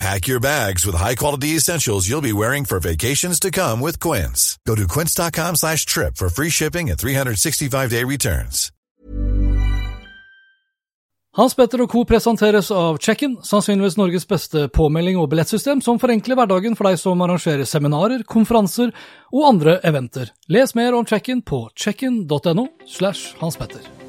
Pack your bags with high-quality essentials you'll be wearing for vacations to come with Quince. Go to quince.com slash trip for free shipping and 365-day returns. Hans Petter og co. presenteres av Check-in, sannsynligvis Norges beste påmelding og billettsystem som forenkler hverdagen for deg som arrangerer seminarer, konferanser og andre eventer. Les mer om Check-in på checkin.no slash Hans Petter.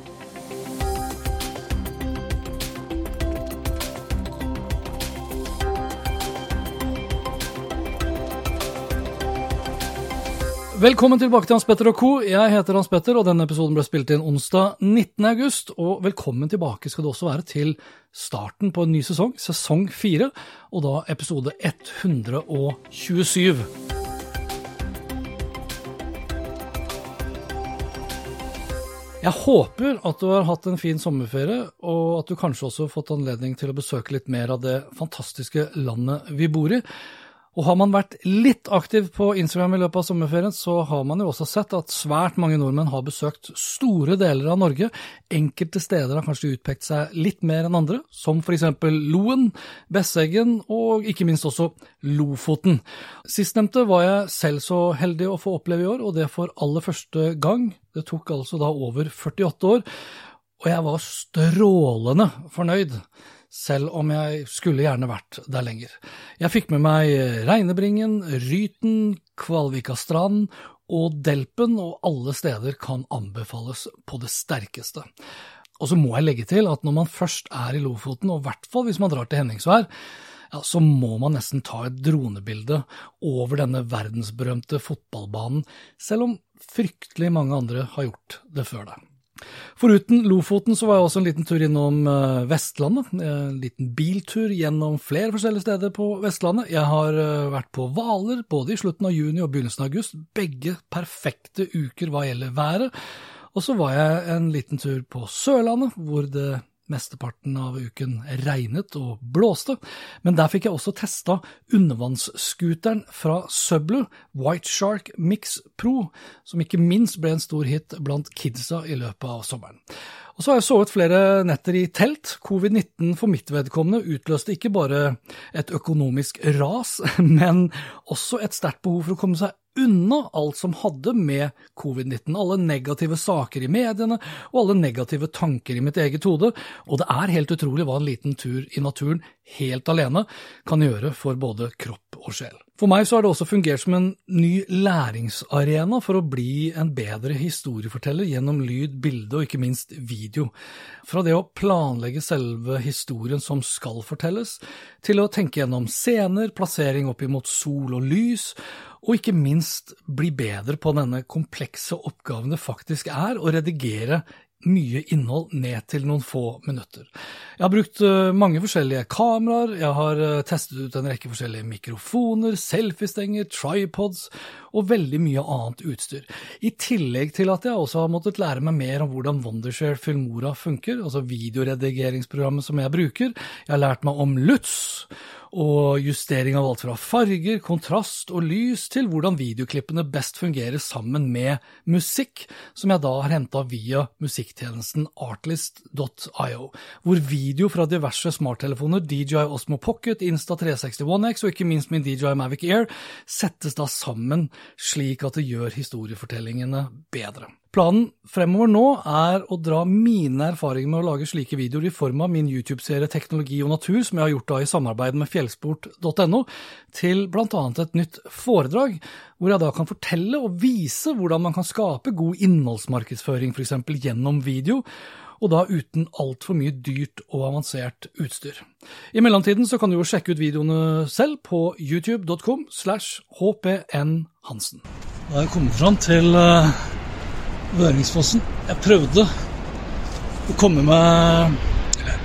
Velkommen tilbake til Hans Petter og co. Jeg heter Hans Petter, og denne episoden ble spilt inn onsdag 19. august. Og velkommen tilbake skal det også være til starten på en ny sesong, sesong fire, og da episode 127. Jeg håper at du har hatt en fin sommerferie, og at du kanskje også har fått anledning til å besøke litt mer av det fantastiske landet vi bor i. Og har man vært litt aktiv på Instagram i løpet av sommerferien, så har man jo også sett at svært mange nordmenn har besøkt store deler av Norge. Enkelte steder har kanskje utpekt seg litt mer enn andre, som f.eks. Loen, Besseggen og ikke minst også Lofoten. Sistnevnte var jeg selv så heldig å få oppleve i år, og det for aller første gang. Det tok altså da over 48 år, og jeg var strålende fornøyd selv om jeg skulle gjerne vært der lenger. Jeg fikk med meg Reinebringen, Ryten, Kvalvika strand og Delpen, og alle steder kan anbefales på det sterkeste. Og så må jeg legge til at når man først er i Lofoten, og i hvert fall hvis man drar til Henningsvær, ja, så må man nesten ta et dronebilde over denne verdensberømte fotballbanen, selv om fryktelig mange andre har gjort det før deg. Foruten Lofoten så var jeg også en liten tur innom eh, Vestlandet. En liten biltur gjennom flere forskjellige steder på Vestlandet. Jeg har eh, vært på Hvaler både i slutten av juni og begynnelsen av august. Begge perfekte uker hva gjelder været. Og så var jeg en liten tur på Sørlandet, hvor det Mesteparten av uken regnet og blåste, men der fikk jeg også testa undervannsscooteren fra Sublu, White Shark Mix Pro, som ikke minst ble en stor hit blant kidsa i løpet av sommeren. Og så har jeg sovet flere netter i telt. Covid-19 for mitt vedkommende utløste ikke bare et økonomisk ras, men også et sterkt behov for å komme seg unna alt som hadde med covid-19, alle negative saker i mediene og alle negative tanker i mitt eget hode, og det er helt utrolig hva en liten tur i naturen helt alene kan gjøre for både kropp og sjel. For meg så har det også fungert som en ny læringsarena for å bli en bedre historieforteller gjennom lyd, bilde og ikke minst video. Fra det å planlegge selve historien som skal fortelles, til å tenke gjennom scener, plassering opp imot sol og lys, og ikke minst bli bedre på denne komplekse oppgaven det faktisk er å redigere mye innhold ned til noen få minutter. Jeg har brukt eh, mange forskjellige kameraer, jeg har eh, testet ut en rekke forskjellige mikrofoner, selfiestenger, tripods og veldig mye annet utstyr. I tillegg til at jeg også har måttet lære meg mer om hvordan Wondershare Filmora funker, altså videoredigeringsprogrammet som jeg bruker. Jeg har lært meg om Lutz og justering av alt fra farger, kontrast og lys til hvordan videoklippene best fungerer sammen med musikk, som jeg da har henta via musikktjenesten artlist.io, hvor video fra diverse smarttelefoner, DJI Osmo Pocket, Insta360 One X og ikke minst min DJI Mavic Air settes da sammen slik at det gjør historiefortellingene bedre. Planen fremover nå er å dra mine erfaringer med å lage slike videoer i form av min YouTube-serie Teknologi og natur, som jeg har gjort da i samarbeid med fjellsport.no, til bl.a. et nytt foredrag, hvor jeg da kan fortelle og vise hvordan man kan skape god innholdsmarkedsføring, f.eks. gjennom video, og da uten altfor mye dyrt og avansert utstyr. I mellomtiden så kan du jo sjekke ut videoene selv på youtube.com slash hpnhansen. Da har jeg kommet fram til uh Vøringsfossen. Jeg prøvde å komme meg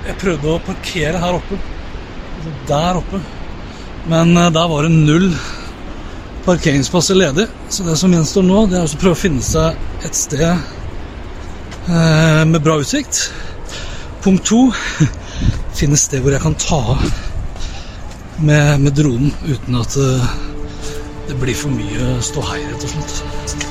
Jeg prøvde å parkere her oppe. Altså der oppe. Men eh, der var det null parkeringsplasser ledig. Så det som gjenstår nå, det er å prøve å finne seg et sted eh, med bra utsikt. Punkt to finne et sted hvor jeg kan ta av med, med dronen uten at uh, det blir for mye ståhei, rett og slett.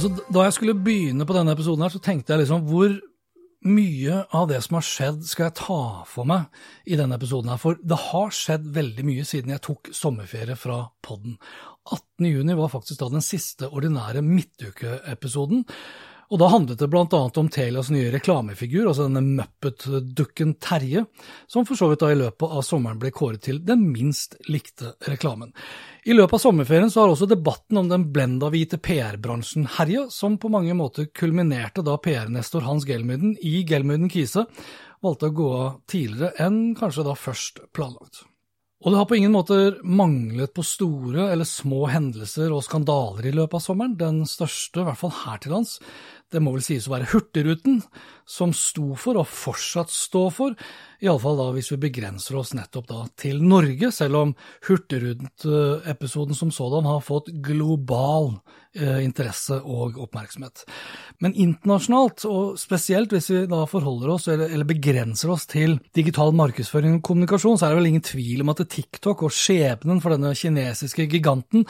Altså, da jeg skulle begynne på denne episoden, her, så tenkte jeg liksom hvor mye av det som har skjedd, skal jeg ta for meg i denne episoden. her, For det har skjedd veldig mye siden jeg tok sommerferie fra podden. 18.6 var faktisk da den siste ordinære midtukeepisoden. Og da handlet det bl.a. om Telias nye reklamefigur, altså denne Muppet-dukken Terje, som for så vidt da i løpet av sommeren ble kåret til den minst likte reklamen. I løpet av sommerferien så har også debatten om den blenda-hvite PR-bransjen herja, som på mange måter kulminerte da PR-nestor Hans Gelmyden i Gelmyden Kise valgte å gå av tidligere enn kanskje da først planlagt. Og det har på ingen måter manglet på store eller små hendelser og skandaler i løpet av sommeren. Den største, i hvert fall her til lands, det må vel sies å være Hurtigruten, som sto for, og fortsatt står for, iallfall da hvis vi begrenser oss nettopp da til Norge, selv om Hurtigruten-episoden som sådan har fått global eh, interesse og oppmerksomhet. Men internasjonalt, og spesielt hvis vi da forholder oss, eller, eller begrenser oss til digital markedsføring og kommunikasjon, så er det vel ingen tvil om at TikTok og skjebnen for denne kinesiske giganten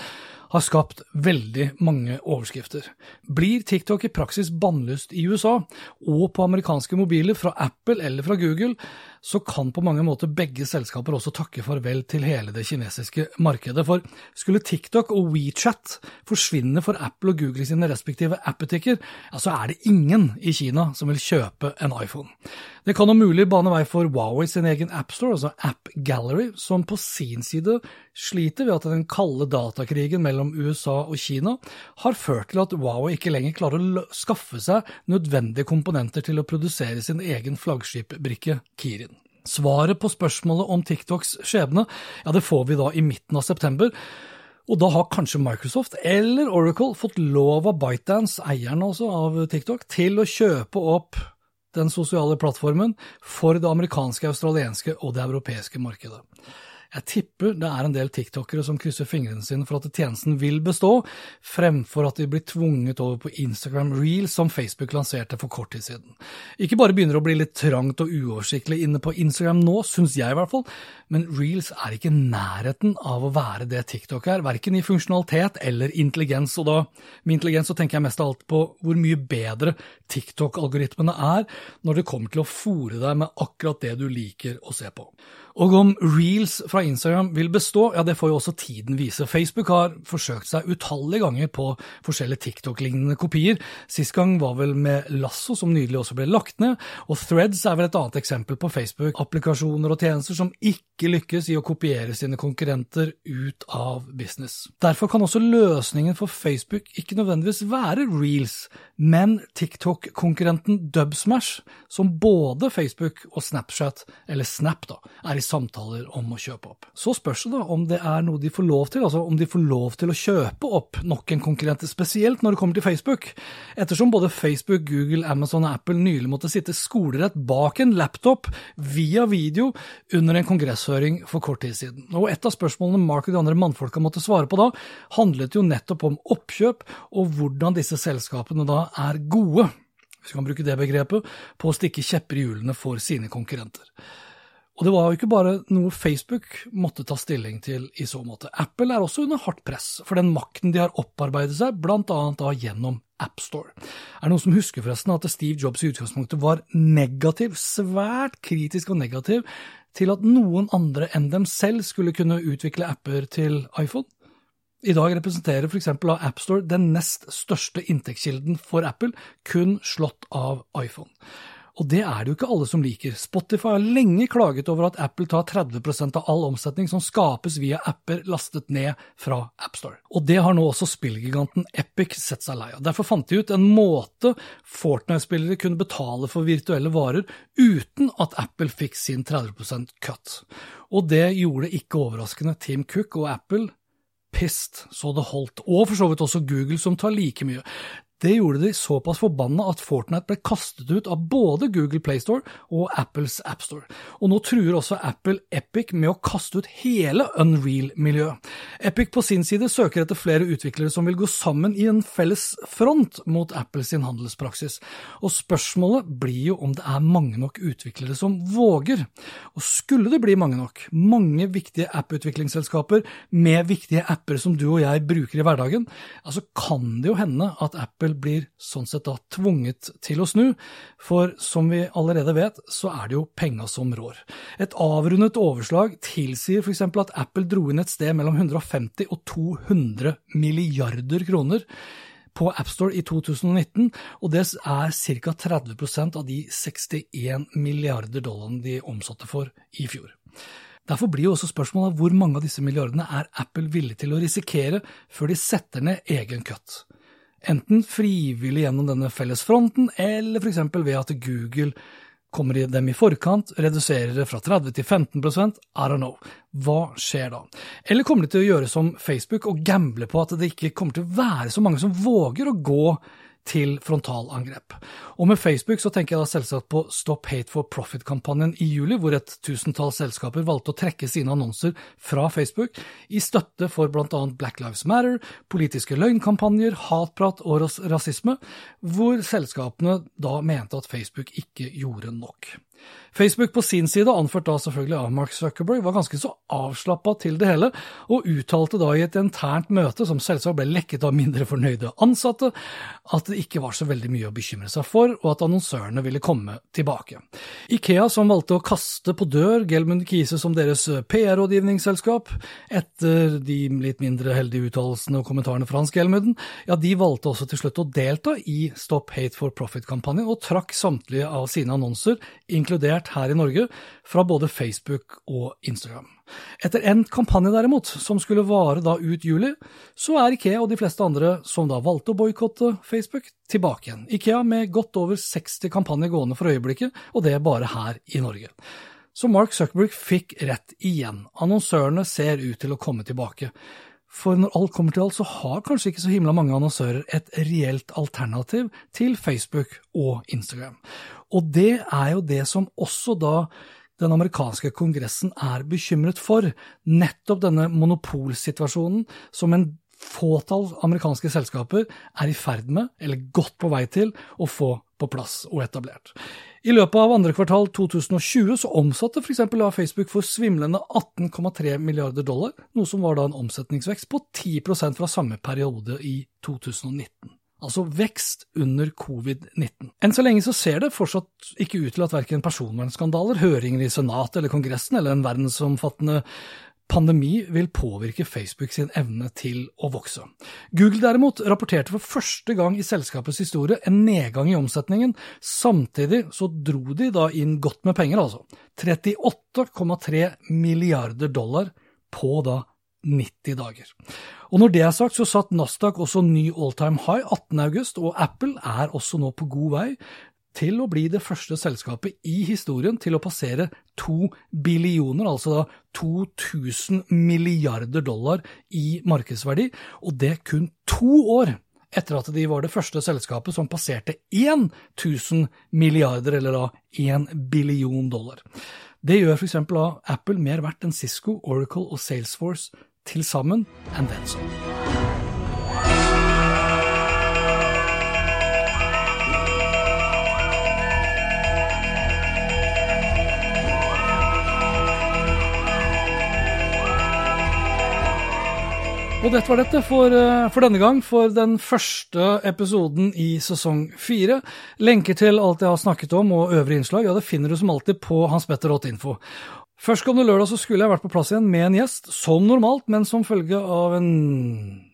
har skapt veldig mange overskrifter. Blir TikTok i praksis bannlyst i USA, og på amerikanske mobiler fra Apple eller fra Google, så kan på mange måter begge selskaper også takke farvel til hele det kinesiske markedet. For skulle TikTok og WeChat forsvinne for Apple og Google sine respektive app-butikker, ja, så er det ingen i Kina som vil kjøpe en iPhone. Det kan om mulig bane vei for Huawei sin egen appstore, altså App Gallery, som på sin side sliter ved at den kalde datakrigen mellom USA og Kina har ført til at Huawei ikke lenger klarer å skaffe seg nødvendige komponenter til å produsere sin egen flaggskipbrikke Kirin. Svaret på spørsmålet om TikToks skjebne ja, det får vi da i midten av september. Og da har kanskje Microsoft eller Oracle fått lov av ByteDance, eieren altså av TikTok, til å kjøpe opp den sosiale plattformen for det amerikanske, australienske og det europeiske markedet. Jeg tipper det er en del tiktokere som krysser fingrene sine for at tjenesten vil bestå, fremfor at de blir tvunget over på Instagram Reels som Facebook lanserte for kort tid siden. Ikke bare begynner det å bli litt trangt og uoversiktlig inne på Instagram nå, syns jeg i hvert fall, men Reels er ikke nærheten av å være det TikTok er, verken i funksjonalitet eller intelligens, og da med intelligens så tenker jeg mest av alt på hvor mye bedre TikTok-algoritmene er når det kommer til å fòre deg med akkurat det du liker å se på. Og om reels fra Instagram vil bestå, ja det får jo også tiden vise. Facebook har forsøkt seg utallige ganger på forskjellige TikTok-lignende kopier. Sist gang var vel med Lasso, som nydelig også ble lagt ned, og Threads er vel et annet eksempel på Facebook-applikasjoner og tjenester som ikke lykkes i å kopiere sine konkurrenter ut av business. Derfor kan også løsningen for Facebook ikke nødvendigvis være reels, men TikTok-konkurrenten Dubsmash, som både Facebook og Snapchat, eller Snap, da, er i samtaler om å kjøpe opp. Så spørs det da om det er noe de får lov til, altså om de får lov til å kjøpe opp nok en konkurrent, spesielt når det kommer til Facebook. Ettersom både Facebook, Google, Amazon og Apple nylig måtte sitte skolerett bak en laptop via video under en kongresshøring for kort tid siden. Og et av spørsmålene Mark og de andre mannfolka måtte svare på da, handlet jo nettopp om oppkjøp og hvordan disse selskapene da er gode hvis vi kan bruke det begrepet, på å stikke kjepper i hjulene for sine konkurrenter. Og det var jo ikke bare noe Facebook måtte ta stilling til i så måte. Apple er også under hardt press for den makten de har opparbeidet seg, annet da gjennom AppStore. Er det noen som husker forresten at Steve Jobs i utgangspunktet var negativ, svært kritisk og negativ, til at noen andre enn dem selv skulle kunne utvikle apper til iPhone? I dag representerer f.eks. AppStore den nest største inntektskilden for Apple, kun slått av iPhone. Og det er det jo ikke alle som liker. Spotify har lenge klaget over at Apple tar 30% av all omsetning som skapes via apper lastet ned fra AppStore. Og det har nå også spillgiganten Epic sett seg lei av. Derfor fant de ut en måte Fortnite-spillere kunne betale for virtuelle varer uten at Apple fikk sin 30% cut. Og det gjorde ikke overraskende Tim Cook og Apple pissed så det holdt, og for så vidt også Google, som tar like mye. Det gjorde de såpass forbanna at Fortnite ble kastet ut av både Google Playstore og Apples AppStore. Og nå truer også Apple Epic med å kaste ut hele Unreal-miljøet. Epic på sin side søker etter flere utviklere som vil gå sammen i en felles front mot Apples handelspraksis. Og spørsmålet blir jo om det er mange nok utviklere som våger. Og skulle det bli mange nok, mange viktige app-utviklingsselskaper med viktige apper som du og jeg bruker i hverdagen, altså kan det jo hende at Apple blir sånn sett da tvunget til å snu, for som vi allerede vet, så er det jo penga som rår. Et avrundet overslag tilsier f.eks. at Apple dro inn et sted mellom 150 og 200 milliarder kroner på AppStore i 2019, og det er ca. 30% av de 61 milliarder dollarene de omsatte for i fjor. Derfor blir jo også spørsmålet hvor mange av disse milliardene er Apple villig til å risikere før de setter ned egen kutt enten frivillig gjennom denne felles fronten, eller f.eks. ved at Google kommer dem i forkant, reduserer det fra 30 til 15 I don't know. Hva skjer da? Eller kommer de til å gjøre som Facebook og gamble på at det ikke kommer til å være så mange som våger å gå til frontalangrep. Og med Facebook så tenker jeg da selvsagt på Stop Hate for Profit-kampanjen i juli, hvor et tusentalls selskaper valgte å trekke sine annonser fra Facebook i støtte for bl.a. Black Lives Matter, politiske løgnkampanjer, hatprat og rasisme, hvor selskapene da mente at Facebook ikke gjorde nok. Facebook på sin side, anført da selvfølgelig av Mark Zuckerberg, var ganske så avslappa til det hele, og uttalte da i et internt møte, som selvsagt ble lekket av mindre fornøyde ansatte, at det ikke var så veldig mye å bekymre seg for, og at annonsørene ville komme tilbake. Ikea, som valgte å kaste på dør Gelmund Kise som deres PR-rådgivningsselskap, etter de litt mindre heldige uttalelsene og kommentarene fra Hans Gelmunden, ja, de valgte også til slutt å delta i Stop Hate for Profit-kampanjen, og trakk samtlige av sine annonser, inkludert blokkert her i Norge fra både Facebook og Instagram. Etter endt kampanje derimot, som skulle vare da ut juli, så er Ikea og de fleste andre som da valgte å boikotte Facebook, tilbake igjen. Ikea med godt over 60 kampanjer gående for øyeblikket, og det bare her i Norge. Så Mark Zuckerberg fikk rett igjen. Annonsørene ser ut til å komme tilbake. For når alt kommer til alt, så har kanskje ikke så himla mange annonsører et reelt alternativ til Facebook og Instagram. Og det er jo det som også da den amerikanske kongressen er bekymret for. Nettopp denne monopolsituasjonen som en fåtall amerikanske selskaper er i ferd med, eller godt på vei til, å få på plass og etablert. I løpet av andre kvartal 2020 så omsatte f.eks. Facebook for svimlende 18,3 milliarder dollar, noe som var da en omsetningsvekst på 10% fra samme periode i 2019. altså vekst under covid-19. Enn så lenge så ser det fortsatt ikke ut til at verken personvernskandaler, høringer i Senatet eller Kongressen eller en verdensomfattende pandemi vil påvirke Facebook sin evne til å vokse. Google derimot rapporterte for første gang i selskapets historie en nedgang i omsetningen. Samtidig så dro de da inn godt med penger, altså. 38,3 milliarder dollar på da 90 dager. Og når det er sagt, så satt Nasdaq også ny all time high 18. august, og Apple er også nå på god vei til å bli det første selskapet i historien til å passere to billioner, altså da 2000 milliarder dollar i markedsverdi, og det kun to år etter at de var det første selskapet som passerte 1000 milliarder, eller da 1 billion dollar. Det gjør f.eks. Apple mer verdt enn Cisco, Oracle og Salesforce til sammen enn den som. Og dette var dette for, eh, for, denne gang, for den første episoden i sesong fire. Lenker til alt jeg har snakket om og øvrige innslag ja, det finner du som alltid på hanspetter.info. Førstkommende lørdag så skulle jeg vært på plass igjen med en gjest, som normalt, men som følge av en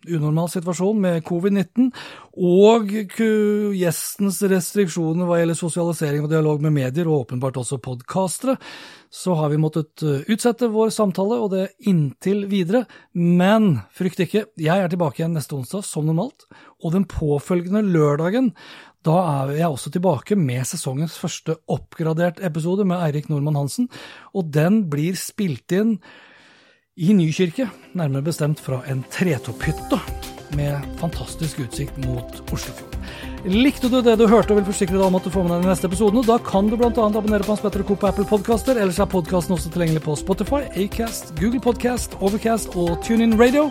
unormal situasjon med covid-19 og gjestens restriksjoner hva gjelder sosialisering og dialog med medier, og åpenbart også podkastere, så har vi måttet eh, utsette vår samtale, og det inntil videre. Men frykt ikke, jeg er tilbake igjen neste onsdag som normalt, og den påfølgende lørdagen da er jeg også tilbake med sesongens første oppgradert episode med Eirik Nordmann Hansen, og den blir spilt inn i Nykirke, nærmere bestemt fra en tretopphytte med fantastisk utsikt mot Oslofjorden. Likte du det du hørte og vil forsikre deg om at du får med deg de neste episodene, da kan du bl.a. abonnere på Hans Petter Co. på Apple Podcaster. Ellers er podkasten også tilgjengelig på Spotify, Acast, Google Podcast, Overcast og TuneIn Radio.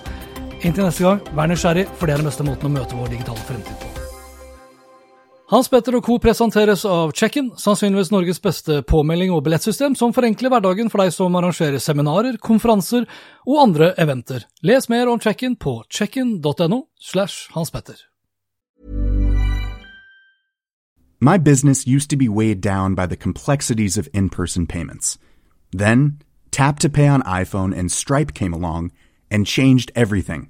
Inntil neste gang, vær nysgjerrig, for det er den beste måten å møte vår digitale fremtid på. Hans Petter og co. presenteres av Check-in, sannsynligvis Norges beste påmelding og billettsystem som forenkler hverdagen for deg som arrangerer seminarer, konferanser og andre eventer. Les mer om Check-in på checkin.no slash hanspetter. My business used to be weighed down by the complexities of in-person payments. Then, Tap to Pay on iPhone and Stripe came along and changed everything.